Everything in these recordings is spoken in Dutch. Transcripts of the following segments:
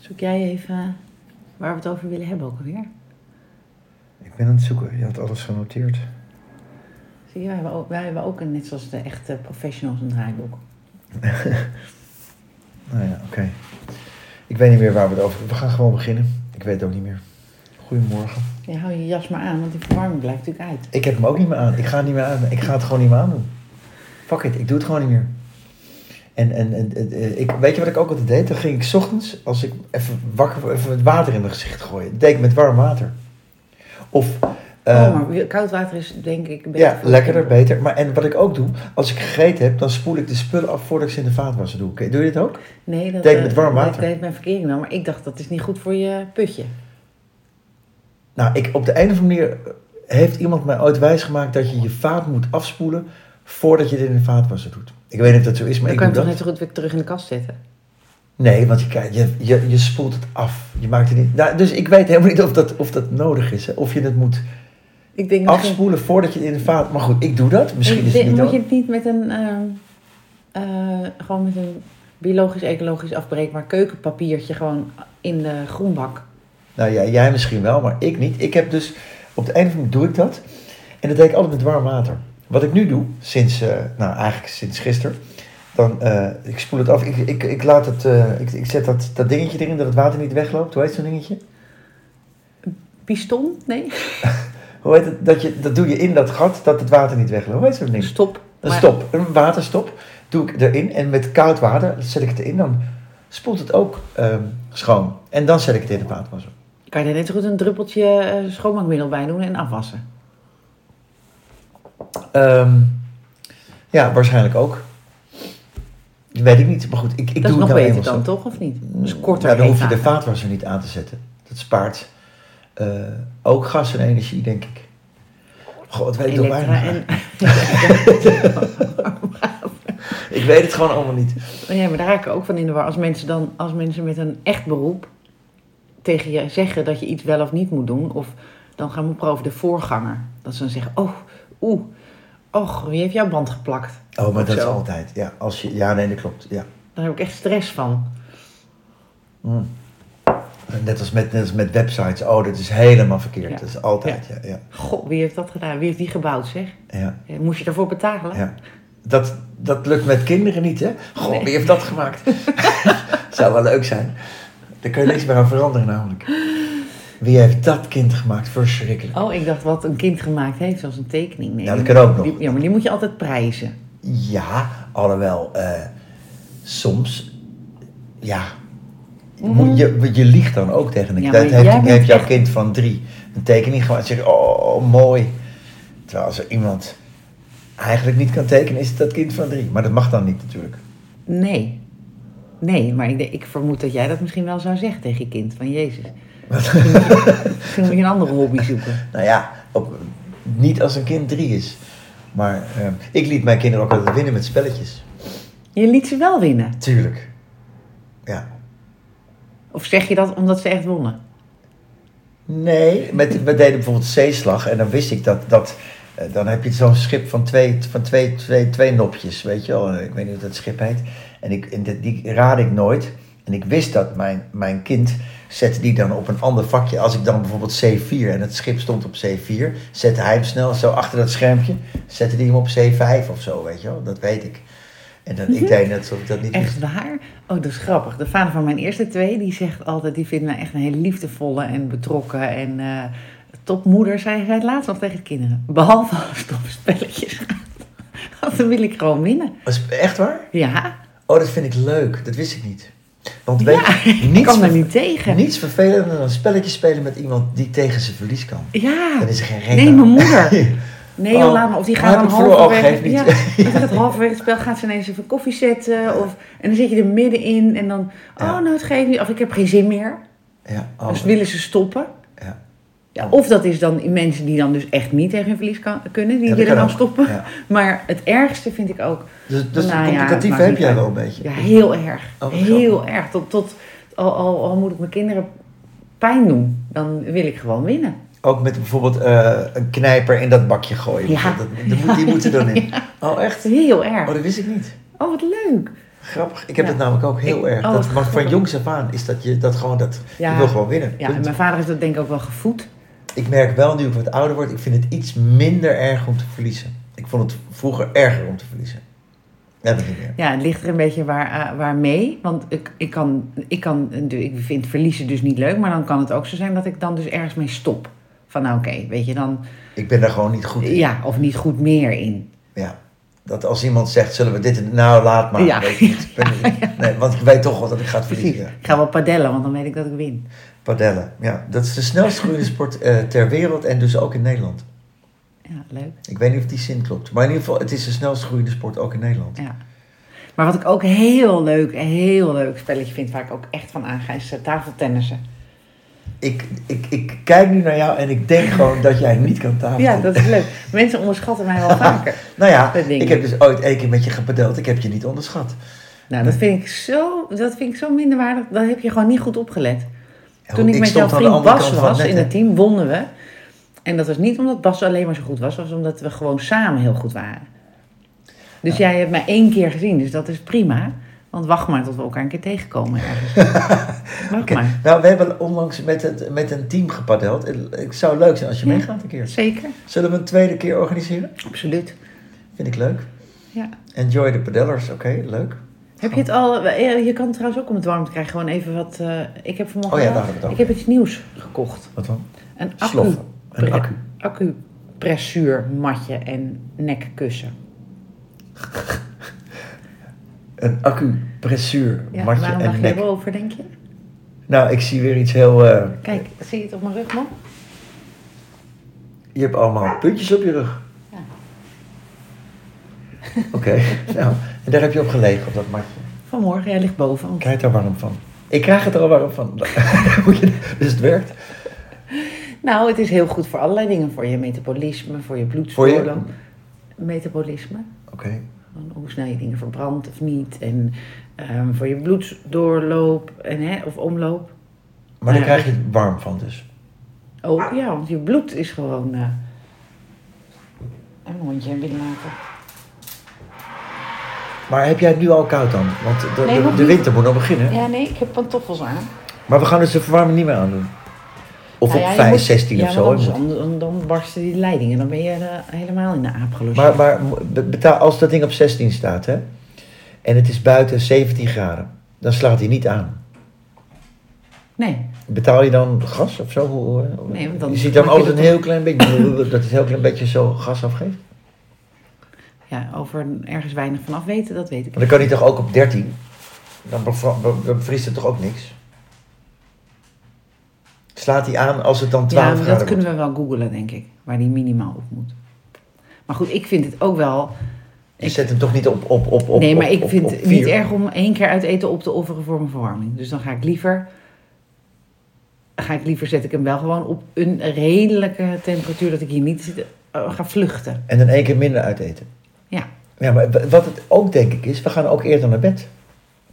Zoek jij even waar we het over willen hebben ook alweer? Ik ben aan het zoeken. Je had alles genoteerd. Zie je, wij hebben ook, wij hebben ook een, net zoals de echte professionals een draaiboek. Nou ja, oké. Ik weet niet meer waar we het over hebben. We gaan gewoon beginnen. Ik weet het ook niet meer. Goedemorgen. Ja, hou je jas maar aan, want die verwarming blijft natuurlijk uit. Ik heb hem ook niet meer aan. Ik ga het niet meer aan. Ik ga het gewoon niet meer aandoen. Fuck it, ik doe het gewoon niet meer. En, en, en en, ik, weet je wat ik ook altijd deed? Dan ging ik 's ochtends, als ik even wakker even het water in mijn gezicht gooien. Dat deed ik met warm water. Of... eh, oh, maar weer- koud water is denk ik beter. ja, lekkerder, beter. Maar, en wat ik ook doe, als ik gegeten heb, dan spoel ik de spullen af voordat ik ze in de vaatwasser doe. Doe je dit ook? Nee, dat Deed ik eh, met warm dat water. deed mijn verkering wel, maar ik dacht dat is niet goed voor je putje. Nou, ik, op de een of andere manier heeft iemand mij ooit wijsgemaakt dat je je vaat moet afspoelen voordat je het in de vaatwasser doet. Ik weet niet of dat zo is, maar Dan ik kan je doe hem dat. toch net zo goed weer terug in de kast zetten. Nee, want je, je, je, je spoelt het af. Je maakt het niet. Nou, dus ik weet helemaal niet of dat, of dat nodig is. Hè? Of je het moet Ik denk afspoelen voordat je het in de vaat. Maar goed, ik doe dat. Misschien Ik is het niet Moet je het niet met een... ehm, eh, gewoon met een biologisch, ecologisch afbreekbaar keukenpapiertje gewoon in de groenbak. Nou ja, jij misschien wel, maar ik niet. Ik heb dus op de een of andere manier doe ik dat. En dat deed ik altijd met warm water. Wat ik nu doe, sinds, eh, nou eigenlijk sinds gisteren, dan, eh, ik spoel het af. Ik, ik, ik laat het, eh, ik, ik zet dat, dat dingetje erin dat het water niet wegloopt. Hoe heet zo'n dingetje? Piston? Nee? Hoe heet het? Dat, je, dat doe je in dat gat dat het water niet wegloopt. Hoe heet zo'n ding? Stop. Een stop, een waterstop, doe ik erin. En met koud water zet ik het erin. Dan spoelt het ook ehm, schoon. En dan zet ik het in de vaatwasser. Kan je er net zo goed een druppeltje schoonmaakmiddel bij doen en afwassen? Ehm, ja, waarschijnlijk ook. Weet ik niet, maar goed, ik, ik dat is doe nog het nou beter dan, toch? Of niet? Dus korter Ja, dan hoef je de vaatwasser niet aan te zetten. Dat spaart eh, ook gas en energie, denk ik. God, wat weet ik toch bijna. en... Ik weet het gewoon allemaal niet. Ja, maar daar raak ik ook van in de war. Als mensen, dan, als mensen met een echt beroep tegen je zeggen dat je iets wel of niet moet doen, of dan gaan we over de voorganger. Dat ze dan zeggen, oh, oeh, och, wie heeft jouw band geplakt? Oh, maar Of dat is altijd. Ja, als je, ja, nee, dat klopt. Ja. Daar heb ik echt stress van. Mm. Net, als met, net als met websites. Oh, dat is helemaal verkeerd. Ja. Dat is altijd, ja. ja, Goh, wie heeft dat gedaan? Wie heeft die gebouwd, zeg? ja, Moest je daarvoor betalen? ja. Dat, dat lukt met kinderen niet, hè? Goh, Nee. wie heeft dat gemaakt? Zou wel leuk zijn. Daar kun je niks meer aan veranderen, namelijk. Wie heeft dat kind gemaakt? Verschrikkelijk. Oh, ik dacht wat een kind gemaakt heeft, zoals een tekening. Nee, Ja, dat kan ook nog. Die, ja, maar die moet je altijd prijzen. Ja, alhoewel, eh, soms, ja, Mhm. je, je liegt dan ook tegen een Ja, kind. heeft, heeft jouw echt- kind van drie een tekening gemaakt en zegt, oh, mooi. Terwijl als er iemand eigenlijk niet kan tekenen, is het dat kind van drie. Maar dat mag dan niet natuurlijk. Nee. Nee, maar ik, ik vermoed dat jij dat misschien wel zou zeggen tegen je kind. Van Jezus, Moet je een andere hobby zoeken. nou ja, op, niet als een kind drie is. Maar eh, ik liet mijn kinderen ook altijd winnen met spelletjes. Je liet ze wel winnen. Tuurlijk. Ja. Of zeg je dat omdat ze echt wonnen? Nee, met, we deden bijvoorbeeld zeeslag en dan wist ik dat, dat eh, dan heb je zo'n schip van twee, van twee, twee, twee nopjes, weet je wel. Ik weet niet hoe dat schip heet. En, ik, en die, raadde ik nooit. En ik wist dat mijn, mijn kind zette die dan op een ander vakje. Als ik dan bijvoorbeeld C4 en het schip stond op C4, zette hij hem snel zo achter dat schermpje, zette hij hem op C5 of zo, weet je wel. Dat weet ik. En dan, ik deed net alsof ik dat niet wist. Echt waar? Oh, dat is grappig. De vader van mijn eerste twee, die zegt altijd, die vindt mij echt een hele liefdevolle en betrokken en eh, topmoeder, zei hij het laatst nog tegen de kinderen. Behalve als het om spelletjes gaat. Want dan wil ik gewoon winnen. Echt waar? Ja, Oh, dat vind ik leuk. Dat wist ik niet. Want ja weet je, niets, kan er niet tegen. niets vervelender dan een spelletje spelen met iemand die tegen zijn verlies kan. Ja, Dan is er geen reden. nee, mijn moeder. Nee, Oh, laat maar. Of die gaat dan halverwege... Ja, gaat het halverwege het spel gaat ze ineens even koffie zetten. Of, en dan zit je er middenin en dan... Oh, Ja. nou, het geeft niet. Of ik heb geen zin meer. Ja, oh, Dus willen ze stoppen. Ja. Of dat is dan mensen die dan dus echt niet tegen hun verlies kan, kunnen. Die Ja, willen dan ook. stoppen. Ja. Maar het ergste vind ik ook... Dus, dus Nou ja, heb jij wel een beetje. Ja, heel erg. Oh, heel erg. Tot, tot, al, al, al moet ik mijn kinderen pijn doen, dan wil ik gewoon winnen. Ook met bijvoorbeeld eh, een knijper in dat bakje gooien. Ja. Dat, die, moet- die moeten dan in. Oh, echt? Heel erg. Oh, dat wist ik niet. Oh, wat leuk. Grappig. Ik heb Ja. dat namelijk ook heel Ik- erg. oh, dat, maar van jongs af aan is dat je dat gewoon dat Ja. je wil gewoon winnen. Ja, en mijn vader is dat denk ik ook wel gevoed. Ik merk wel nu ik wat ouder word, ik vind het iets minder erg om te verliezen. Ik vond het vroeger erger om te verliezen. Ja, dat niet meer. Ja, het ligt er een beetje waar, eh, waar mee. Want ik, ik, kan, ik, kan, ik vind verliezen dus niet leuk. Maar dan kan het ook zo zijn dat ik dan dus ergens mee stop. Van nou oké, weet je dan... Ik ben daar gewoon niet goed in. Ja, of niet goed meer in. Ja. Dat als iemand zegt, zullen we dit... Nou, laat maar. Ja. Weet niet- nee, want ik weet toch wel dat ik ga verliezen. Ik ga wel padellen, want dan weet ik dat ik win. Padellen. Ja, dat is de snelst groeiende sport eh, ter wereld en dus ook in Nederland. Ja, leuk. Ik weet niet of die zin klopt. Maar in ieder geval, het is de snelst groeiende sport ook in Nederland. Ja. Maar wat ik ook heel leuk, heel leuk spelletje vind, waar ik ook echt van aanga, is eh, tafeltennissen. Ik, ik, ik kijk nu naar jou en ik denk gewoon dat jij niet kan tafelen. Ja, dat is leuk. Mensen onderschatten mij wel vaker. Nou ja, ik heb dus ooit één keer met je gepadeld. Ik heb je niet onderschat. Nou, dat vind ik zo, dat vind ik zo minderwaardig. Dat heb je gewoon niet goed opgelet. Toen ik, met jouw vriend Bas was in het team, wonnen we. En dat was niet omdat Bas alleen maar zo goed was, dat was omdat we gewoon samen heel goed waren. Dus jij hebt mij één keer gezien, dus dat is prima. Want wacht maar tot we elkaar een keer tegenkomen ergens. wacht Oké. maar. Nou, we hebben onlangs met, het, met een team gepadeld. Het zou leuk zijn als je Ja. meegaat een keer. Zeker, Zullen we een tweede keer organiseren? absoluut. Vind ik leuk. Ja. Enjoy the padellers, oké, leuk. Heb je het al, eh, je kan het trouwens ook om het warm te krijgen, gewoon even wat, eh, ik heb vanmorgen, Oh ja, daar het ik over. heb iets nieuws gekocht. Wat dan? Een accu, Sloffen. Een accu. accupressuurmatje en nekkussen. Een accupressuur, Ja, matje waarom en nek. erover, denk je? Nou, ik zie weer iets heel... eh, Kijk, zie je het op mijn rug, man? je hebt allemaal puntjes op je rug. Ja. Oké, nou, en daar heb je op gelegen, op dat matje. Vanmorgen, jij ligt boven. want- Krijg je er warm van? Ik krijg het er al warm van. Dus het werkt. Nou, het is heel goed voor allerlei dingen. Voor je metabolisme, voor je Voor je? Metabolisme. Oké. Hoe snel je dingen verbrandt of niet. En ehm, voor je bloeddoorloop en, hè, of omloop. Maar daar Ja. krijg je het warm van dus. Ook, ja, want je bloed is gewoon... eh, een hondje binnen laten. Maar heb jij het nu al koud dan? Want de, Nee, de, de winter moet nog beginnen. Ja, nee, ik heb pantoffels aan. Maar we gaan dus de verwarming niet meer aandoen. Of Nou ja, op je 5, moet- 16 ja, of zo. anders-. Dan, dan, barsten die leidingen. Dan ben je eh, helemaal in de aap gelogeerd. Maar, maar be- betaal, als dat ding op 16 staat, hè, en het is buiten 17 graden, dan slaat hij niet aan. Nee, Betaal je dan gas of zo? Nee, want dan je ziet dan altijd een heel klein beetje, dat het een heel klein beetje zo gas afgeeft. ja, over ergens weinig vanaf weten, dat weet ik Maar dan kan hij toch ook op 13? Dan bevriest het toch ook niks? Slaat hij aan als het dan 12 Ja, maar graden dat kunnen wordt? we wel googlen, denk ik. Waar die minimaal op moet. Maar goed, ik vind het ook wel... Je ik- zet hem toch niet op op op op nee, maar op- ik vind het niet erg om één keer uit eten op te offeren voor mijn verwarming. Dus dan ga ik liever... Ga ik liever zet ik hem wel gewoon op een redelijke temperatuur... dat ik hier niet zit, eh, ga vluchten. En dan één keer minder uiteten. Ja. Ja, maar wat het ook denk ik is, we gaan ook eerder naar bed.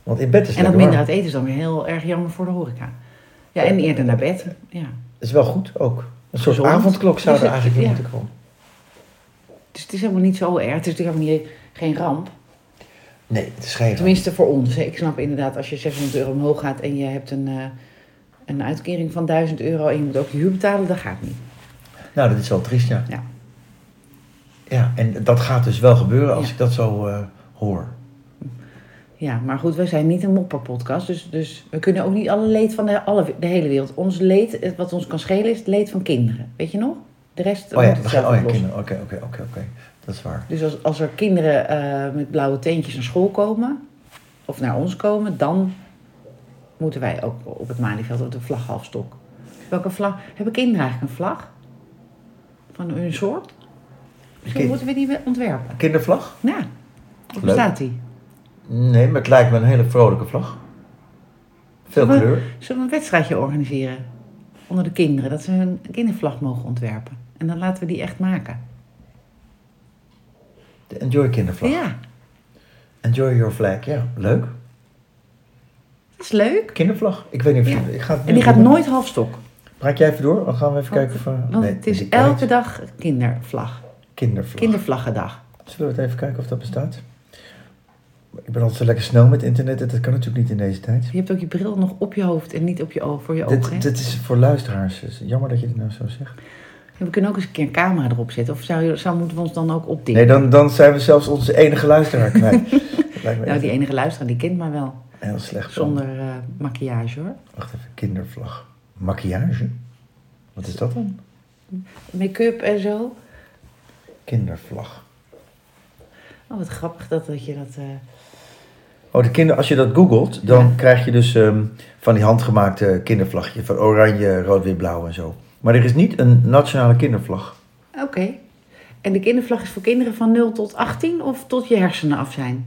Want in bed is En dat minder warm. uit eten is dan weer heel erg jammer voor de horeca. Ja, en eerder naar bed. Ja. Dat is wel goed ook. Een soort Gezond. avondklok zou er eigenlijk ja. moeten komen. Dus het is helemaal niet zo erg. Het is natuurlijk helemaal niet, geen ramp. Nee, het is geen ramp. Tenminste voor ons. hè. Ik snap inderdaad, als je 600 euro omhoog gaat en je hebt een, eh, een uitkering van 1000 euro en je moet ook je huur betalen, dat gaat niet. Nou, dat is wel triest, ja. Ja. Ja, en dat gaat dus wel gebeuren als ik dat zo eh, hoor. Ja, maar goed, wij zijn niet een mopperpodcast, dus, dus we kunnen ook niet alle leed van de, alle, de hele wereld. Ons leed, wat ons kan schelen, is het leed van kinderen. Weet je nog? De rest Oh ja, moet we het gaan, oh ja kinderen. Oké, oké, oké, oké. Dat is waar. Dus als, als er kinderen eh, met blauwe teentjes naar school komen, of naar ons komen, dan moeten wij ook op het Malieveld op de vlag halfstok. Welke vlag? Hebben kinderen eigenlijk een vlag? Van hun soort? Misschien Kind- moeten we die we- ontwerpen. Kindervlag? Ja, hoe bestaat die? Nee, maar het lijkt me een hele vrolijke vlag. Veel Zullen we- kleur. Zullen we een wedstrijdje organiseren onder de kinderen? Dat ze een kindervlag mogen ontwerpen. En dan laten we die echt maken. De Enjoy kindervlag. Ja, Enjoy your flag, ja. Leuk. dat is leuk. Kindervlag. Ik weet niet of Ja. je... Ik ga En die gaat nooit halfstok. Praat jij even door? Dan gaan we even Want- kijken of... we- Want nee, het is elke dag kindervlag. Kindervlag. Kindervlaggendag. Zullen we het even kijken of dat bestaat? Ik ben altijd zo lekker snel met internet. Dat kan natuurlijk niet in deze tijd. Je hebt ook je bril nog op je hoofd en niet op je oog, voor je ogen. hè? Dit, dit is voor luisteraars. Dus Jammer dat je dit nou zo zegt. Ja, we kunnen ook eens een keer een camera erop zetten. Of zou, je, zou moeten we ons dan ook opdikken? Nee, dan, dan zijn we zelfs onze enige luisteraar kwijt. Nou, die enige luisteraar, die kent mij wel. heel slecht. Zonder eh, maquillage hoor. Wacht even, kindervlag. Maquillage? Wat is dat dan? Make-up en zo. Kindervlag. Oh, wat grappig dat, dat je dat... eh, Oh, de kinder, als je dat googelt, dan Ja. krijg je dus ehm, van die handgemaakte kindervlagje van oranje, rood, wit, blauw en zo. Maar er is niet een nationale kindervlag. Oké. En de kindervlag is voor kinderen van 0 tot 18 of tot je hersenen af zijn?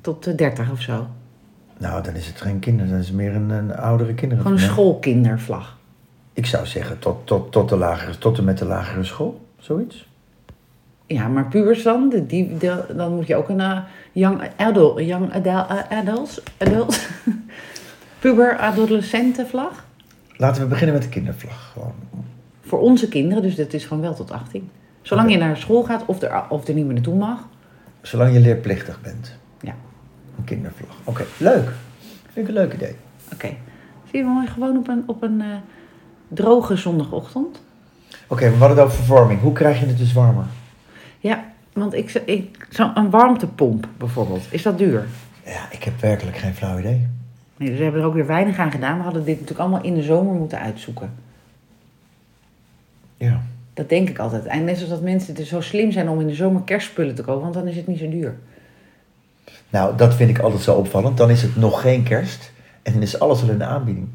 Tot eh, 30 of zo? Nou, dan is het geen kinder, dan is het meer een, een oudere kinderen. Gewoon een schoolkindervlag. Ik zou zeggen tot, tot, tot, de lagere, tot en met de lagere school, zoiets. Ja, maar pubers dan? De- Die, dan moet je ook een eh, young adult, young adult, eh, adults, adult, puber adolescentenvlag. Laten we beginnen met de kindervlag. Gewoon. Voor onze kinderen, dus dat is gewoon wel tot 18. Zolang je naar school gaat of er, of er niet meer naartoe mag. Zolang je leerplichtig bent. Ja. Een kindervlag. Oké, leuk. Vind ik een leuk idee. Oké. Zie je wel gewoon op een, op een eh, droge zondagochtend? Oké, we hadden het over verwarming. Hoe krijg je het dus warmer? Want ik, ik zo een warmtepomp bijvoorbeeld, is dat duur? Ja, ik heb werkelijk geen flauw idee. Nee, dus we hebben er ook weer weinig aan gedaan. We hadden dit natuurlijk allemaal in de zomer moeten uitzoeken. Ja. Dat denk ik altijd. En net zoals dat mensen er zo slim zijn om in de zomer kerstspullen te kopen, want dan is het niet zo duur. Nou, dat vind ik altijd zo opvallend. Dan is het nog geen kerst en dan is alles al in de aanbieding.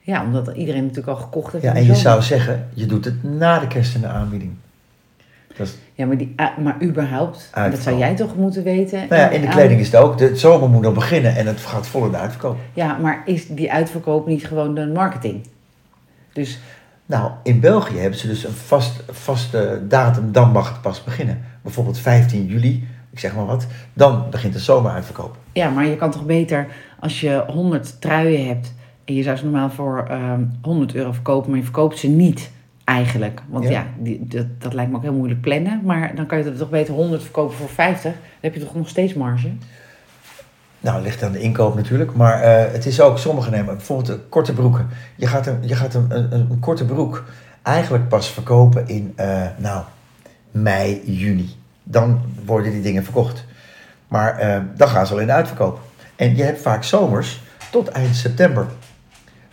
Ja, omdat iedereen natuurlijk al gekocht heeft. Ja, en je zou zeggen, je doet het na de kerst in de aanbieding. Ja, maar, die, ah, maar überhaupt, dat zou jij toch moeten weten. nou ja, in de kleding is het ook. De zomer moet nog beginnen en het gaat vol in de uitverkoop. Ja, maar is die uitverkoop niet gewoon de marketing? Dus Nou, in België hebben ze dus een vast, vaste datum, dan mag het pas beginnen. Bijvoorbeeld 15 juli, ik zeg maar wat, dan begint de zomeruitverkoop. ja, maar je kan toch beter als je 100 truien hebt en je zou ze normaal voor ehm 100 euro verkopen, maar je verkoopt ze niet eigenlijk. Want Ja. ja, die, dat, dat lijkt me ook heel moeilijk plannen. Maar dan kan je er toch beter 100 verkopen voor 50. Dan heb je toch nog steeds marge? Nou, het ligt aan de inkoop natuurlijk, maar eh, het is ook, sommige nemen bijvoorbeeld eh, korte broeken. Je gaat, een, je gaat een, een, een korte broek eigenlijk pas verkopen in, eh, nou, mei, juni. Dan worden die dingen verkocht. Maar dan gaan ze al in de uitverkoop. En je hebt vaak zomers tot eind september.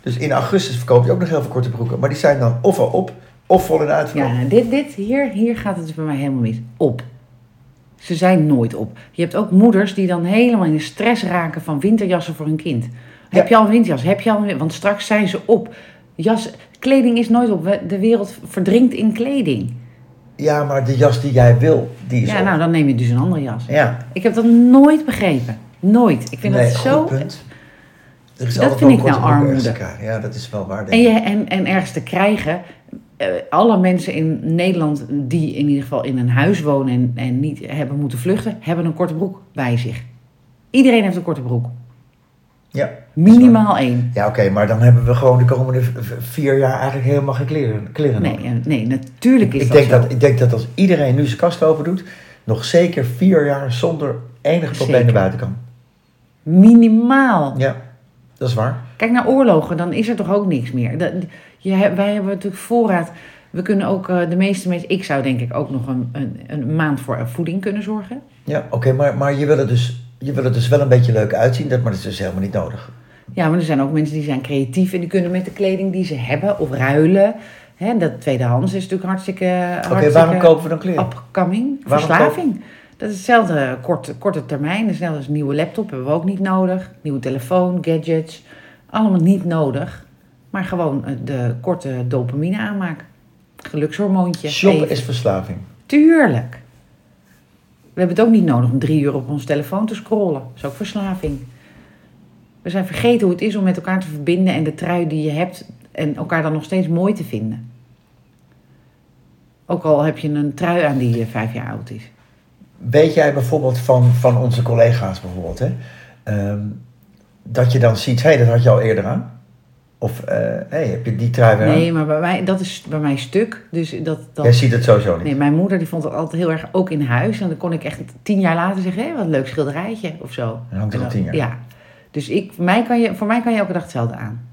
Dus in augustus verkoop je ook nog heel veel korte broeken. Maar die zijn dan of al op, of vol in de uitverkoop. Ja, dit, dit hier, hier gaat het bij mij helemaal mis. Op. Ze zijn nooit op. Je hebt ook moeders die dan helemaal in de stress raken van winterjassen voor hun kind. Heb je al een winterjas? Heb je al een, want straks zijn ze op. Jas, kleding is nooit op. De wereld verdrinkt in kleding. Ja, maar de jas die jij wil, die is Ja, op. nou dan neem je dus een andere jas. Ja, Ik heb dat nooit begrepen. Nooit. Ik vind nee, dat zo. punt. Er is Dat vind ik nou armoede. Ja, dat is wel waar. denk En, je, en, en ergens te krijgen. eh, alle mensen in Nederland die in ieder geval in een huis wonen en, en niet hebben moeten vluchten, hebben een korte broek bij zich. Iedereen heeft een korte broek. Ja, Minimaal één. ja oké, maar dan hebben we gewoon de komende vier jaar eigenlijk helemaal geen kleren, kleren Nee, nodig. nee, natuurlijk is ik, dat denk zo. dat, ik denk dat als iedereen nu zijn kast open doet, nog zeker vier jaar zonder enig probleem naar buiten kan. Minimaal. Ja, dat is waar. Kijk naar oorlogen, dan is er toch ook niks meer. Dat, je, wij hebben natuurlijk voorraad. We kunnen ook, eh, de meeste mensen, ik zou denk ik ook nog een, een, een maand voor voeding kunnen zorgen. Ja, oké, maar, maar je, wil het dus, je wil het dus wel een beetje leuk uitzien, dat, maar dat is dus helemaal niet nodig. Ja, maar er zijn ook mensen die zijn creatief en die kunnen met de kleding die ze hebben of ruilen. Hè, dat tweedehands is natuurlijk hartstikke. Oké, hartstikke waarom kopen we dan kleren? Upcoming, verslaving. Dat is hetzelfde korte, korte termijn. Hetzelfde als een nieuwe laptop hebben we ook niet nodig. Nieuwe telefoon, gadgets. Allemaal niet nodig. Maar gewoon eh, de korte dopamine aanmaak. Gelukshormoontje. Shoppen even. is verslaving. Tuurlijk. We hebben het ook niet nodig om drie uur op onze telefoon te scrollen. Dat is ook verslaving. We zijn vergeten hoe het is om met elkaar te verbinden en de trui die je hebt en elkaar dan nog steeds mooi te vinden. Ook al heb je een trui aan die vijf jaar oud is. Weet jij bijvoorbeeld van, van onze collega's bijvoorbeeld, hè? ehm, dat je dan ziet, hé, dat had je al eerder aan. Of hey, heb je die trui weer aan? Nee, maar bij mij, dat is bij mij stuk. Dus dat, dat, Jij ziet het sowieso niet. Nee, mijn moeder die vond het altijd heel erg ook in huis. En dan kon ik echt tien jaar later zeggen, hé, wat een leuk schilderijtje of zo. Dan hangt er al En tien jaar. Ja. Dus ik, mij kan je, voor mij kan je elke dag hetzelfde aan.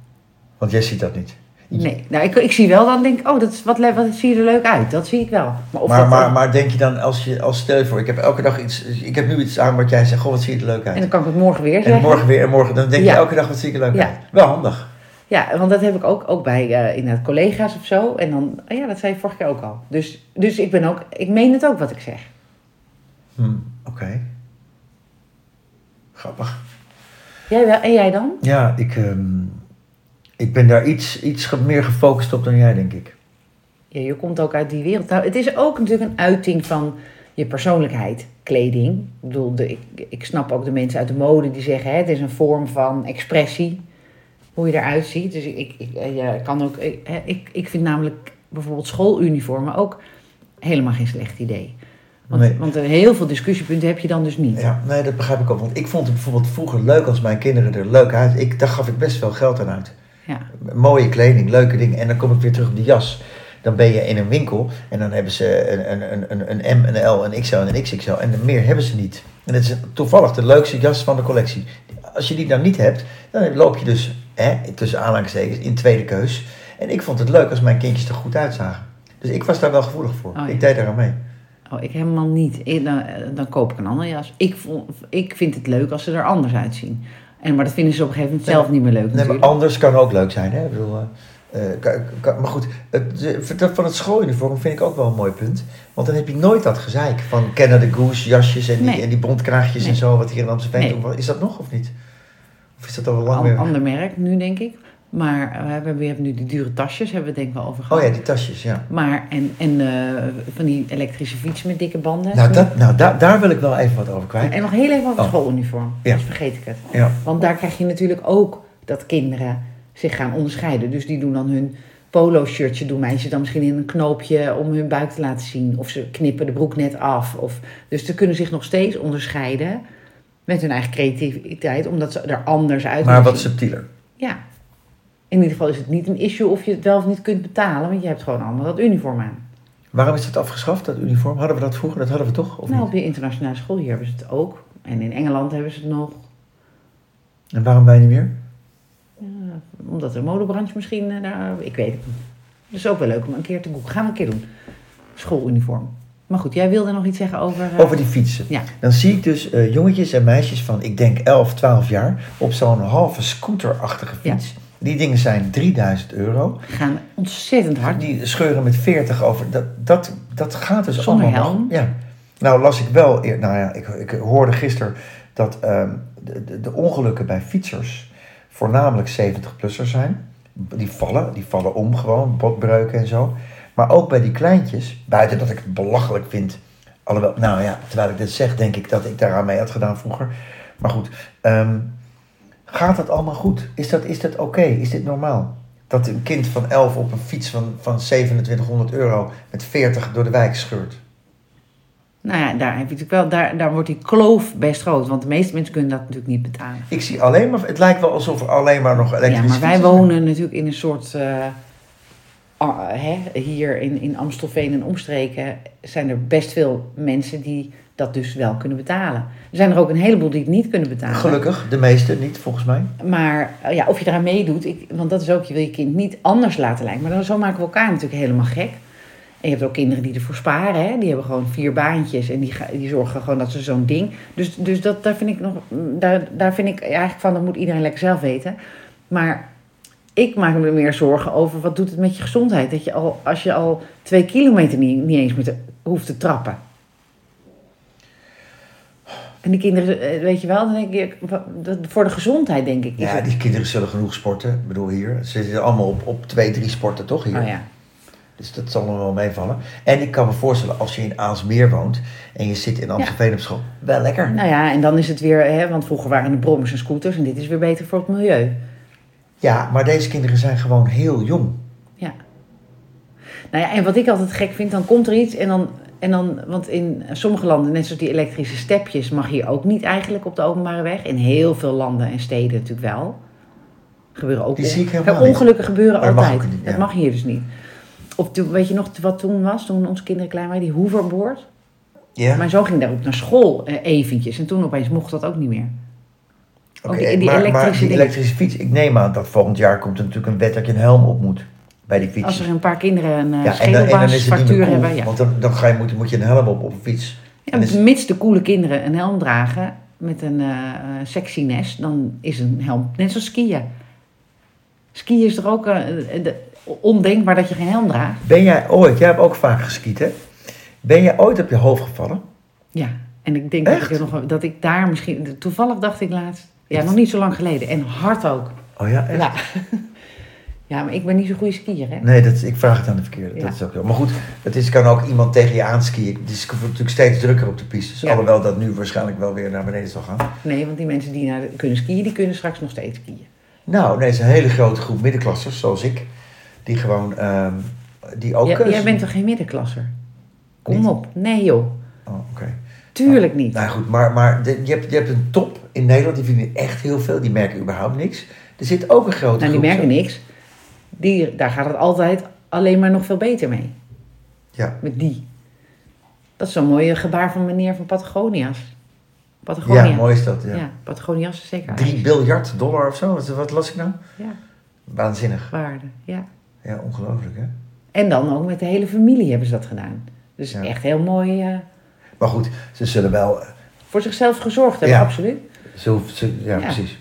Want jij ziet dat niet. Nee, nou, ik, ik zie wel dan denk ik, oh, dat is, wat, wat zie je er leuk uit. Dat zie ik wel. Maar, of Maar, dat, maar, maar denk je dan, als je, als stel je voor, ik heb elke dag iets, ik heb nu iets aan wat jij zegt, goh, wat zie je er leuk En uit. dan kan ik het morgen weer En zeggen. morgen weer, en morgen, dan denk je elke dag, wat zie ik er leuk Ja. uit. Wel handig. Ja, want dat heb ik ook, ook bij eh inderdaad collega's of zo. En dan, oh ja, dat zei je vorige keer ook al. Dus, dus ik ben ook, ik meen het ook wat ik zeg. Hm, Oké. Grappig. Jij wel, en jij dan? Ja, ik, ehm, ik ben daar iets, iets meer gefocust op dan jij, denk ik. Ja, je komt ook uit die wereld. Nou, het is ook natuurlijk een uiting van je persoonlijkheid, kleding. Ik bedoel, de, ik, ik snap ook de mensen uit de mode die zeggen, hè, het is een vorm van expressie, hoe je eruit ziet. Dus ik, ik, eh, ja, kan ook, ik, ik, ik vind namelijk bijvoorbeeld schooluniformen ook helemaal geen slecht idee. Want, Nee. want er heel veel discussiepunten heb je dan dus niet. Ja, nee, dat begrijp ik ook. Want ik vond het bijvoorbeeld vroeger leuk als mijn kinderen er leuk uit. Ik, daar gaf ik best veel geld aan uit. Ja. Mooie kleding, leuke dingen. En dan kom ik weer terug op die jas. Dan ben je in een winkel en dan hebben ze een, een, een, een, een M, een L, een XL en een XXL. En meer hebben ze niet. En het is toevallig de leukste jas van de collectie. Als je die dan niet hebt, dan loop je dus, hè, tussen aanhalingstekens, in tweede keus. En ik vond het leuk als mijn kindjes er goed uitzagen. Dus ik was daar wel gevoelig voor. Oh, ja. Ik deed daar aan mee. Oh, ik helemaal niet. Ik- dan, dan koop ik een andere jas. Ik, ik vind het leuk als ze er anders uitzien. En, maar dat vinden ze op een gegeven moment zelf niet meer leuk Nee, maar anders kan ook leuk zijn. Hè? Ik bedoel, eh, eh, kan- kan- maar goed, het, de- van het schooluniform vind ik ook wel een mooi punt. Want dan heb je nooit dat gezeik van Canada Goose jasjes en die, Nee. en die bontkraagjes en zo, wat hier in Amsterdam Nee. doen. Is dat nog of niet? Of is dat al lang An- weer? ander merk nu, denk ik. Maar eh, we hebben, we hebben nu die dure tasjes, hebben we het denk ik wel over Oh gehad. ja, die tasjes, ja. Maar, en, en eh, van die elektrische fiets met dikke banden. Nou, dat, nou da- daar wil ik wel even wat over kwijt. En nog heel even over Oh. schooluniform. Ja. Dus vergeet ik het. Ja. Want daar krijg je natuurlijk ook dat kinderen zich gaan onderscheiden. Dus die doen dan hun polo-shirtje, doen meisjes dan misschien in een knoopje om hun buik te laten zien. Of ze knippen de broek net af. Of, dus ze kunnen zich nog steeds onderscheiden met hun eigen creativiteit, omdat ze er anders uit Maar wat subtieler. Ja. In ieder geval is het niet een issue of je het wel of niet kunt betalen, want je hebt gewoon allemaal dat uniform aan. Waarom is dat afgeschaft, dat uniform? Hadden we dat vroeger? Dat hadden we toch? Of nou, niet? op je internationale school hier hebben ze het ook. En in Engeland hebben ze het nog. En waarom wij niet meer? Ja, omdat de modebranche misschien eh, daar... Ik weet het niet. Is ook wel leuk om een keer te googlen. Gaan we een keer doen. Schooluniform. Maar goed, jij wilde nog iets zeggen over... eh, Over die fietsen. Ja. Dan zie ik dus eh, jongetjes en meisjes van, ik denk 11, 12 jaar, op zo'n halve scooterachtige fiets. Die dingen zijn 3000 euro. gaan ontzettend hard. Die scheuren met 40 over. Dat, dat, dat gaat dus Zonder allemaal. helm? Ja. Nou las ik wel, nou ja, ik, ik hoorde gisteren dat ehm, de, de, de ongelukken bij fietsers voornamelijk 70-plussers zijn. Die vallen, die vallen om gewoon, botbreuken en zo. Maar ook bij die kleintjes, buiten dat ik het belachelijk vind. Alhoewel, nou ja, terwijl ik dit zeg, denk ik dat ik daaraan mee had gedaan vroeger. Maar goed, ehm, gaat dat allemaal goed? Is dat, is dat oké? Is dit normaal? Dat een kind van 11 op een fiets van, van 2700 euro met 40 door de wijk scheurt. Nou ja, daar, heb je natuurlijk wel, daar, daar wordt die kloof best groot. Want de meeste mensen kunnen dat natuurlijk niet betalen. Ik zie alleen maar, het lijkt wel alsof er alleen maar nog Ja, elektrische maar wij wonen natuurlijk in een soort... eh, ah, hè, hier in, in Amstelveen en omstreken zijn er best veel mensen die dat dus wel kunnen betalen. Er zijn er ook een heleboel die het niet kunnen betalen. Gelukkig, de meeste niet volgens mij. Maar eh, ja, of je eraan meedoet, ik, want dat is ook, je wil je kind niet anders laten lijken. Maar dan, zo maken we elkaar natuurlijk helemaal gek. En je hebt ook kinderen die ervoor sparen, hè? die hebben gewoon vier baantjes en die, die zorgen gewoon dat ze zo'n ding. Dus, dus dat, daar vind ik nog, daar, daar vind ik eigenlijk van, dat moet iedereen lekker zelf weten. Maar ik maak me meer zorgen over wat doet het met je gezondheid. Dat je al, als je al twee kilometer niet, niet eens meer hoeft te trappen. En die kinderen, eh, weet je wel, dan denk ik, voor de gezondheid denk ik. Ja, die kinderen zullen genoeg sporten. Ik bedoel hier, ze zitten allemaal op, op twee, drie sporten toch hier. Oh ja. Dus dat zal nog wel meevallen. En ik kan me voorstellen, als je in Aalsmeer woont en je zit in Amstelveen op school, wel lekker. Nou ja, en dan is het weer, hè, want vroeger waren de brommers en scooters en dit is weer beter voor het milieu. Ja, maar deze kinderen zijn gewoon heel jong. Ja. Nou ja, en wat ik altijd gek vind, dan komt er iets en dan, en dan want in sommige landen, net zoals die elektrische stepjes, mag hier ook niet eigenlijk op de openbare weg. In heel veel landen en steden natuurlijk wel. Gebeuren ook Die zie ik helemaal niet. Ongelukken gebeuren Maar dat mag altijd. ook niet, ja. Dat mag hier dus niet. Of weet je nog wat toen was, toen onze kinderen klein waren, die hoverboard? Ja? Mijn zoon ging daarop naar school eh, eventjes. En toen opeens mocht dat ook niet meer. Oké, die- die maar, die elektrische fiets, ik neem aan dat volgend jaar komt er natuurlijk een wet dat je een helm op moet bij die fiets. Als er een paar kinderen een uh, ja, en dan, en dan is het niet schedelbasfractuur meer cool, hebben. Ja. want dan, dan ga je, moet, moet je een helm op op een fiets. Ja, is- mits de coole kinderen een helm dragen met een eh eh, sexiness, dan is een helm net zoals skiën. Skiën is toch ook eh, de- ondenkbaar dat je geen helm draagt? Ben jij ooit, jij hebt ook vaak geskiet hè? Ben jij ooit op je hoofd gevallen? Ja, en ik denk dat ik, er nog, dat ik daar misschien... Toevallig dacht ik laatst, ja, nog niet zo lang geleden. En hard ook. Oh ja, echt? Ja. ja, maar ik ben niet zo'n goede skier, hè? Nee, dat, ik vraag het aan de verkeerde. Ja. Dat is ook zo. Maar goed, het is, kan ook iemand tegen je aanskiën. Het is natuurlijk steeds drukker op de pistes. Ja. Alhoewel dat nu waarschijnlijk wel weer naar beneden zal gaan. Nee, want die mensen die naar de- kunnen skiën, die kunnen straks nog steeds skiën. Nou, nee, het is een hele grote groep middenklassers, zoals ik. Die gewoon, ehm, die ook... Jij, eh, jij bent toch geen middenklasser? Kom Niet? op. Nee joh, Oh, oké. tuurlijk niet. Nou goed, maar, maar de- je, hebt, je hebt een top in Nederland, die vinden echt heel veel. Die merken überhaupt niks. Er zit ook een grote Nou, die groep. merken niks. Die, daar gaat het altijd alleen maar nog veel beter mee. Ja. Met die. Dat is zo'n mooie gebaar van meneer van Patagonia's. Patagonia. ja, mooi is dat. Ja. Ja, Patagonias is zeker 3 ijs. biljard dollar of zo, wat, wat las ik nou? Ja, Waanzinnig. waarde. Ja. Ja, ongelooflijk hè. En dan ook met de hele familie hebben ze dat gedaan. Dus Ja. echt heel mooi eh, Maar goed, ze zullen wel... eh, voor zichzelf gezorgd hebben, Ja. absoluut. Zo, zo- ja, Ja. precies.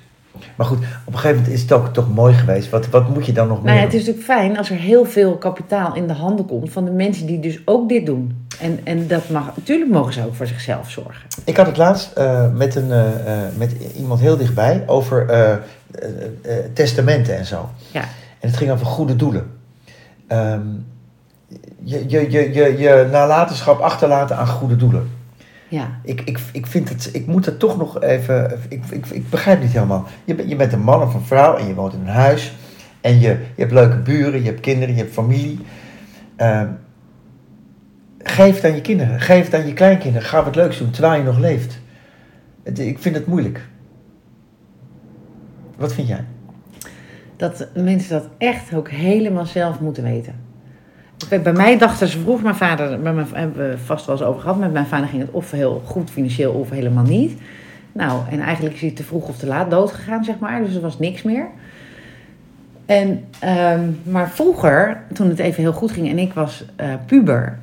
Maar goed, op een gegeven moment is het ook toch mooi geweest. Wat, wat moet je dan nog meer Nou ja, het is natuurlijk fijn als er heel veel kapitaal in de handen komt van de mensen die dus ook dit doen. En, en dat mag, natuurlijk mogen ze ook voor zichzelf zorgen. Ik had het laatst eh, met, een, eh, eh, met iemand heel dichtbij over testamenten en zo. Ja. En het ging over goede doelen. Ehm, je, je, je, je, je nalatenschap achterlaten aan goede doelen. Ja, Ik, ik, ik vind het, ik moet het toch nog even, ik, ik, ik begrijp niet helemaal. Je, bent- je bent een man of een vrouw en je woont in een huis. En je, je hebt leuke buren, je hebt kinderen, je hebt familie. Ehm, geef het aan je kinderen, geef het aan je kleinkinderen. Ga wat leuks doen terwijl je nog leeft. Het- ik vind het moeilijk. Wat vind jij? dat mensen dat echt ook helemaal zelf moeten weten. Bij bij mij dachten ze vroeg, mijn vader, bij mijn, hebben we vast wel eens over gehad, met mijn vader ging het of heel goed financieel of helemaal niet. Nou, en eigenlijk is hij te vroeg of te laat dood gegaan, zeg maar, dus er was niks meer. En, ehm, maar vroeger, toen het even heel goed ging en ik was eh, puber,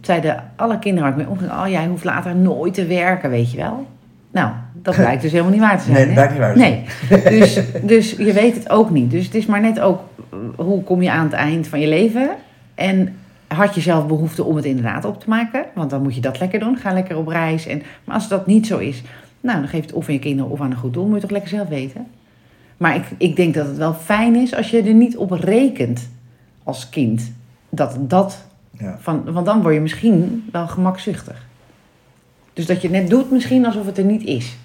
zeiden alle kinderen waar ik mee omging, oh jij hoeft later nooit te werken, weet je wel. Nou, dat blijkt dus helemaal niet waar te zijn. Nee, dat blijkt niet waar te Nee, dus, dus je weet het ook niet. Dus het is maar net ook uh, hoe kom je aan het eind van je leven. En had je zelf behoefte om het inderdaad op te maken? Want dan moet je dat lekker doen. Ga lekker op reis. En, maar als dat niet zo is, nou, dan geef je het of aan je kinderen of aan een goed doel. Moet je toch lekker zelf weten. Maar ik, ik denk dat het wel fijn is als je er niet op rekent als kind. Dat dat Ja. van, want dan word je misschien wel gemakzuchtig. Dus dat je net doet misschien alsof het er niet is.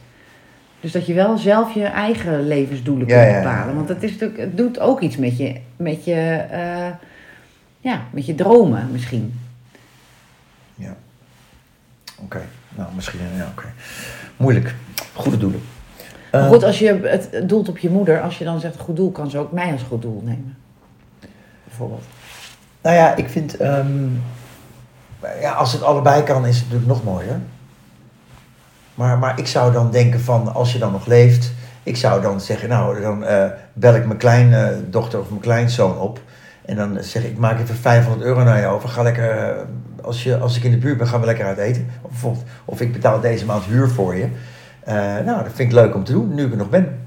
Dus dat je wel zelf je eigen levensdoelen Ja, kunt bepalen. ja. Want het, is natuurlijk, het doet ook iets met je, met je, eh, ja, met je dromen misschien. Ja. Oké, nou misschien, ja, oké. Moeilijk. Goede doelen. Maar Eh, goed, als je het doelt op je moeder, als je dan zegt goed doel, kan ze ook mij als goed doel nemen. Bijvoorbeeld. Nou ja, ik vind, ehm, ja, als het allebei kan, is het natuurlijk nog mooier. Maar, maar ik zou dan denken van, als je dan nog leeft, ik zou dan zeggen, nou, dan eh, bel ik mijn kleindochter of mijn kleinzoon op. En dan zeg ik, ik maak even 500 euro naar je over. Ga lekker, eh, als, je, als ik in de buurt ben, gaan we lekker uit eten. Of, bijvoorbeeld, of ik betaal deze maand huur voor je. Eh, nou, dat vind ik leuk om te doen, nu ik er nog ben.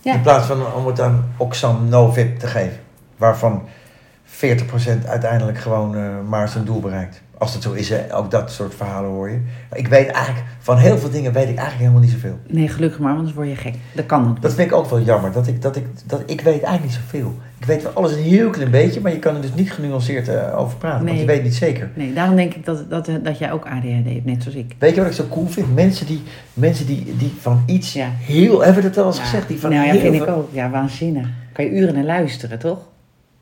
Ja. In plaats van om het aan Oxam Novib te geven. Waarvan 40% uiteindelijk gewoon eh, maar zijn doel bereikt. Als dat zo is, hè, ook dat soort verhalen hoor je. Maar ik weet eigenlijk, van heel veel dingen weet ik eigenlijk helemaal niet zoveel. Nee, gelukkig maar, want anders word je gek. Dat kan ook. Dat vind ik ook wel jammer, dat ik, dat ik, dat ik weet eigenlijk niet zoveel. Ik weet wel alles een heel klein beetje, maar je kan er dus niet genuanceerd eh, over praten. Want je weet niet zeker. Nee, daarom denk ik dat, dat, dat jij ook ADHD hebt, net zoals ik. Weet je wat ik zo cool vind? Mensen die, mensen die, die van iets Ja. heel... Hebben we dat wel eens Ja. gezegd? Die van nou ja, vind ik ook. Ja, waanzinnig. Kan je uren naar luisteren, toch?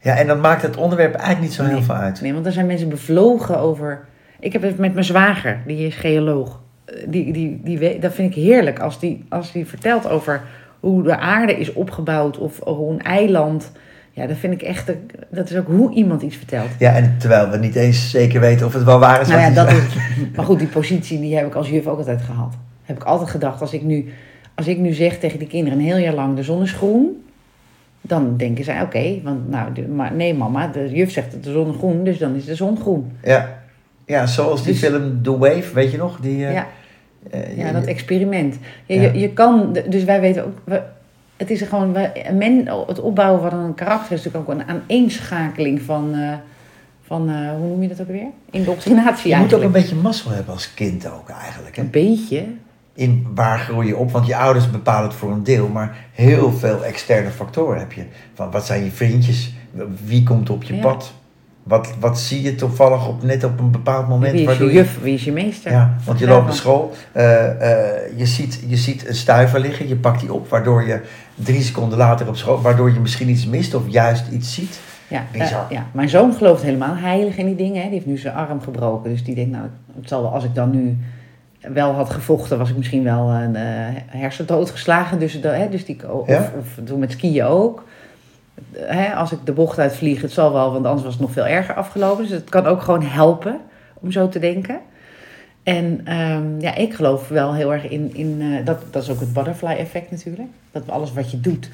Ja, en dan maakt het onderwerp eigenlijk niet zo heel veel uit. Nee, want er zijn mensen bevlogen over... Ik heb het met mijn zwager, die is geoloog. Eh, Die, die, die, dat vind ik heerlijk als die, als die vertelt over hoe de aarde is opgebouwd of hoe een eiland. Ja, dat vind ik echt, dat is ook hoe iemand iets vertelt. Ja, en terwijl we niet eens zeker weten of het wel waar is. Nou ja, dat is, maar goed, die positie die heb ik als juf ook altijd gehad. Heb ik altijd gedacht, als ik nu, als ik nu zeg tegen die kinderen een heel jaar lang de zon is groen, dan denken zij oké, want nou, de- maar nee mama, de juf zegt dat de zon is groen, dus dan is de zon groen. Ja. ja, zoals die Dus- film The Wave, weet je nog? Die, eh, Ja. eh, Ja, dat experiment. Ja. Je, je kan, dus wij weten ook, het is gewoon, men, het opbouwen van een karakter is natuurlijk ook een aaneenschakeling van, eh, van eh, hoe noem je dat ook weer? Indoctrinatie je moet ook een beetje mazzel hebben als kind ook eigenlijk. Hè? Een beetje. In waar groei je op? Want je ouders bepalen het voor een deel, maar heel veel externe factoren heb je. Van wat zijn je vriendjes? Wie komt op je Ja. pad? Wat, wat zie je toevallig op, net op een bepaald moment? Wie is je juf, wie is je meester? Ja, want je loopt naar school, eh, eh, je, ziet, je ziet een stuiver liggen, je pakt die op, waardoor je drie seconden later op school, waardoor je misschien iets mist of juist iets ziet. Ja, eh, ja, mijn zoon gelooft helemaal heilig in die dingen. Hè. Die heeft nu zijn arm gebroken. Dus die denkt, nou, het zal wel, als ik dan nu wel had gevochten, was ik misschien wel een hersendood geslagen. Dus, hè, dus die, of, Ja? of doen met skiën ook. Hè, als ik de bocht uitvlieg, het zal wel, want anders was het nog veel erger afgelopen. Dus het kan ook gewoon helpen om zo te denken. En ehm, ja, ik geloof wel heel erg in, in eh, dat, dat is ook het butterfly effect natuurlijk. Dat alles wat je doet.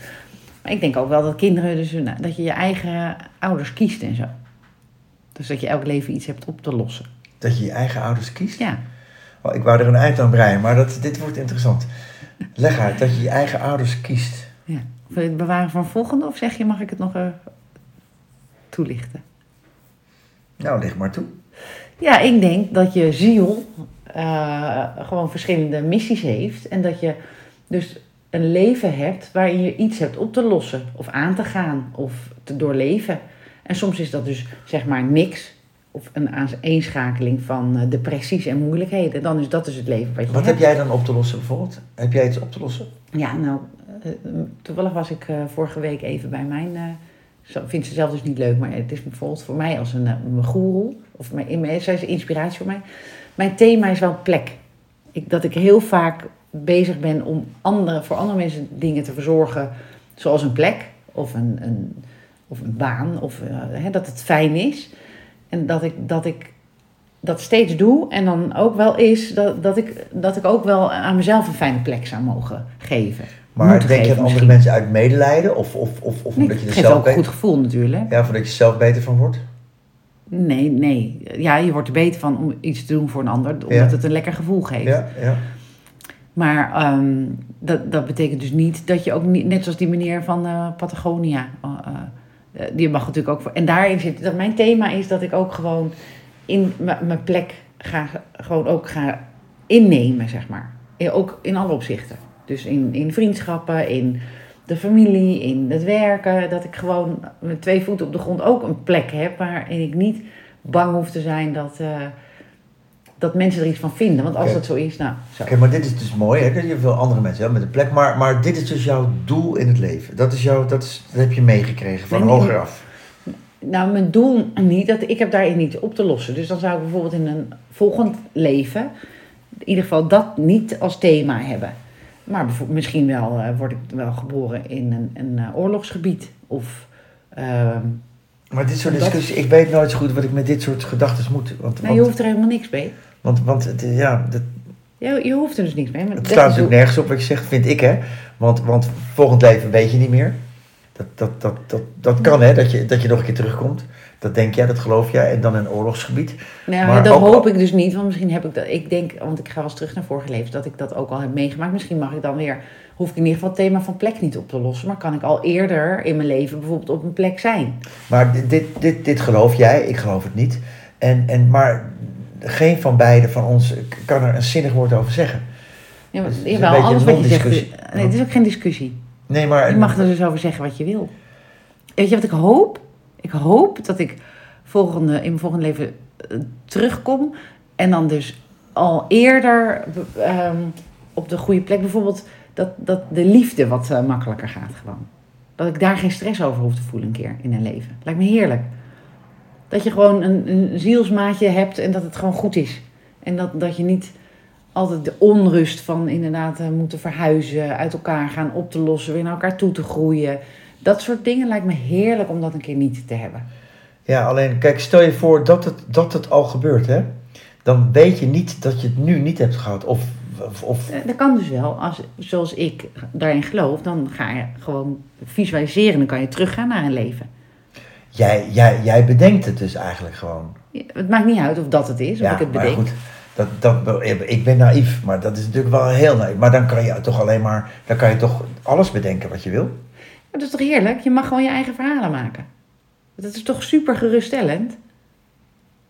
Maar ik denk ook wel dat kinderen, dus, nou, dat je je eigen ouders kiest en zo. Dus dat je elk leven iets hebt op te lossen. Dat je je eigen ouders kiest. Ja, Oh, ik wou er een eind aan breien, maar dat, dit wordt interessant. Leg uit dat je je eigen ouders kiest. ja. Wil je het bewaren van volgende of zeg je, mag ik het nog eh, toelichten? Nou, leg maar toe. Ja, ik denk dat je ziel eh, gewoon verschillende missies heeft. En dat je dus een leven hebt waarin je iets hebt op te lossen. Of aan te gaan. Of te doorleven. En soms is dat dus zeg maar niks. Of een aaneenschakeling van eh, depressies en moeilijkheden. Dan is dat dus het leven wat je Wat hebt. heb jij dan op te lossen bijvoorbeeld? Heb jij iets op te lossen? Ja, nou, eh, toevallig was ik eh, vorige week even bij mijn. vindt ze zelf dus niet leuk, maar het is bijvoorbeeld voor mij als een, mijn goeroe. Of mijn, zij is een inspiratie voor mij. Mijn thema is wel plek. Ik, dat ik heel vaak bezig ben om andere, voor andere mensen dingen te verzorgen. Zoals een plek of een, een, of een baan. Of hè, dat het fijn is. En dat ik, dat ik dat steeds doe. En dan ook wel is dat, dat, ik, dat ik ook wel aan mezelf een fijne plek zou mogen geven. Maar denk je aan andere misschien. mensen uit medelijden? Of, of, of, of Nee, omdat je er zelf ook een goed gevoel natuurlijk. ja, voordat je er zelf beter van wordt? Nee, nee. Ja, je wordt er beter van om iets te doen voor een ander, omdat Ja. het een lekker gevoel geeft. Ja, ja. Maar ehm, dat, dat betekent dus niet dat je ook niet, net zoals die meneer van eh, Patagonia, eh, eh, die mag natuurlijk ook voor. En daarin zit, dat mijn thema is dat ik ook gewoon in mijn plek ga, gewoon ook ga innemen, zeg maar. Ja, Ook in alle opzichten. Dus in, in vriendschappen, in de familie, in het werken. Dat ik gewoon met twee voeten op de grond ook een plek heb waarin ik niet bang hoef te zijn dat, eh, dat mensen er iets van vinden. Want als dat zo is, nou. Oké, maar dit is dus mooi, hè? je veel andere mensen hebt met een plek. Maar, maar dit is dus jouw doel in het leven. Dat, is jouw, dat, is, dat heb je meegekregen van hoger af. Nou, mijn doel niet, dat, ik heb daarin niet op te lossen. Dus dan zou ik bijvoorbeeld in een volgend leven, in ieder geval dat niet als thema hebben. Maar misschien wel eh, word ik wel geboren in een, een eh, oorlogsgebied. Of, ehm, Maar dit soort Dat- discussies, ik weet nooit zo goed wat ik met dit soort gedachten moet. Want, nou, je hoeft er helemaal niks mee. Want, want het, ja, dat, Je, je hoeft er dus niks mee. Maar het slaat is natuurlijk nergens op wat je zegt, vind ik hè. Want, want volgend leven weet je niet meer. Dat, dat, dat, dat, dat kan hè, dat je, dat je nog een keer terugkomt. Dat denk jij, dat geloof jij. En dan een oorlogsgebied. Nou, Maar dat ook- hoop ik dus niet, want misschien heb ik dat. Ik denk, want ik ga wel eens terug naar vorige levens, dat ik dat ook al heb meegemaakt. Misschien mag ik dan weer, hoef ik in ieder geval het thema van plek niet op te lossen, maar kan ik al eerder in mijn leven bijvoorbeeld op een plek zijn. Maar dit, dit, dit, dit geloof jij, ik geloof het niet. En, en, maar geen van beiden van ons kan er een zinnig woord over zeggen. Ja, maar, is jawel, alles wat je zegt. Nee, het is ook geen discussie. Nee, maar... Je mag er dus over zeggen wat je wil. Weet je wat ik hoop? Ik hoop dat ik volgende, in mijn volgende leven eh, terugkom en dan dus al eerder ehm, op de goede plek, bijvoorbeeld dat, dat de liefde wat eh, makkelijker gaat gewoon. Dat ik daar geen stress over hoef te voelen een keer in een leven. Lijkt me heerlijk. Dat je gewoon een, een zielsmaatje hebt en dat het gewoon goed is. En dat, dat je niet altijd de onrust van inderdaad eh, moeten verhuizen, uit elkaar gaan, op te lossen, weer naar elkaar toe te groeien. Dat soort dingen lijkt me heerlijk om dat een keer niet te hebben. Ja, alleen kijk, stel je voor dat het, dat het al gebeurt, hè? Dan weet je niet dat je het nu niet hebt gehad. Of, of, of Eh, Dat kan dus wel. Als, zoals ik daarin geloof, dan ga je gewoon visualiseren. Dan kan je teruggaan naar een leven. Jij, jij, jij bedenkt het dus eigenlijk gewoon. Ja, Het maakt niet uit of dat het is, of ik het maar bedenk. goed, dat, dat, ik ben naïef, maar dat is natuurlijk wel heel naïef. Maar dan kan je toch alleen maar, dan kan je toch alles bedenken wat je wil. Maar dat is toch heerlijk? Je mag gewoon je eigen verhalen maken. Dat is toch super geruststellend? Dat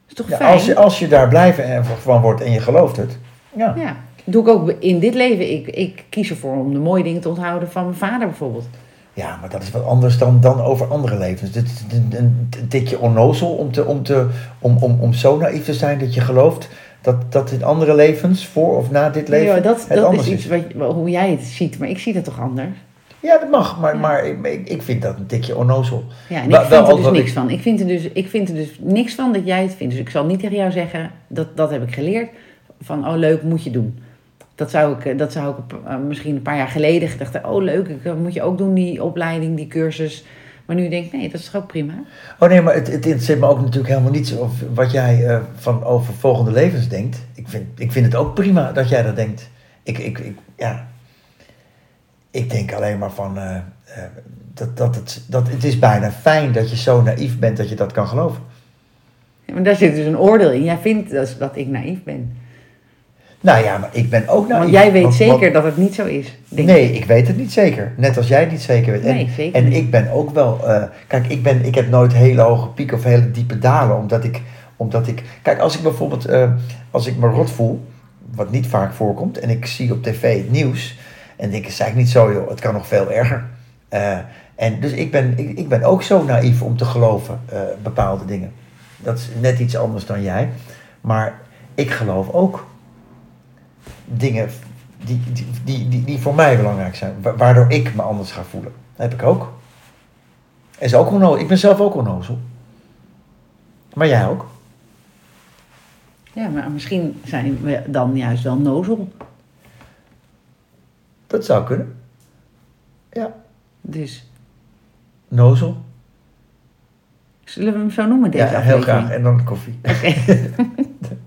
is toch Ja, fijn? als, je, als je daar blijven en van wordt en je gelooft het. Ja. Ja, doe ik ook in dit leven. Ik, ik kies ervoor om de mooie dingen te onthouden van mijn vader bijvoorbeeld. Ja, maar dat is wat anders dan, dan over andere levens. Dit is een, tikje onnozel om, te, om, te, om, om, om zo naïef te zijn dat je gelooft dat, dat in andere levens, voor of na dit leven, Ja, dat het dat is anders iets wat, hoe jij het ziet, maar ik zie dat toch anders? Ja, dat mag, maar, Ja. maar ik, ik, vind dat een tikje onnozel. Ja, en ik vind er dus niks ik- van. Ik vind, er dus, ik vind er dus niks van dat jij het vindt. Dus ik zal niet tegen jou zeggen, dat, dat heb ik geleerd, van oh leuk, moet je doen. Dat zou ik, eh, dat zou ik eh, misschien een paar jaar geleden gedacht hebben, oh leuk, ik, eh, moet je ook doen, die opleiding, die cursus. Maar nu denk ik, nee, dat is toch ook prima? Oh nee, maar het, het interesseert me ook natuurlijk helemaal niet of wat jij van over volgende levens denkt. Ik vind, ik vind het ook prima dat jij dat denkt. Ik, ik, ik, ja. ik denk alleen maar van, dat, dat het, dat het is bijna fijn dat je zo naïef bent dat je dat kan geloven. Ja, Maar daar zit dus een oordeel in. Jij vindt dus dat ik naïef ben. Nou ja, maar ik ben ook naïef. Want jij weet Want- zeker want- dat het niet zo is. Denk nee, ik weet het niet zeker. Net als jij het niet zeker weet. En, Nee, zeker en niet. ik ben ook wel. eh, kijk, ik, ben, ik heb nooit hele hoge pieken of hele diepe dalen. Omdat ik. Omdat ik kijk, als ik bijvoorbeeld. eh, als ik me rot voel. Wat niet vaak voorkomt. En ik zie op tv het nieuws. En denk ik, is eigenlijk niet zo, joh. Het kan nog veel erger. Eh, en dus ik ben, ik, ik ben ook zo naïef om te geloven. bepaalde dingen. Dat is net iets anders dan jij. Maar ik geloof ook dingen die, die, die, die, die voor mij belangrijk zijn. wa- Waardoor ik me anders ga voelen. Dat heb ik ook. Is ook onnozel. Ik ben zelf ook onnozel. Maar jij ook. Ja, maar misschien zijn we dan juist wel nozel. Dat zou kunnen. Ja. Dus Nozel. zullen we hem zo noemen, deze Ja, heel aflevering? graag. En dan koffie. Oké.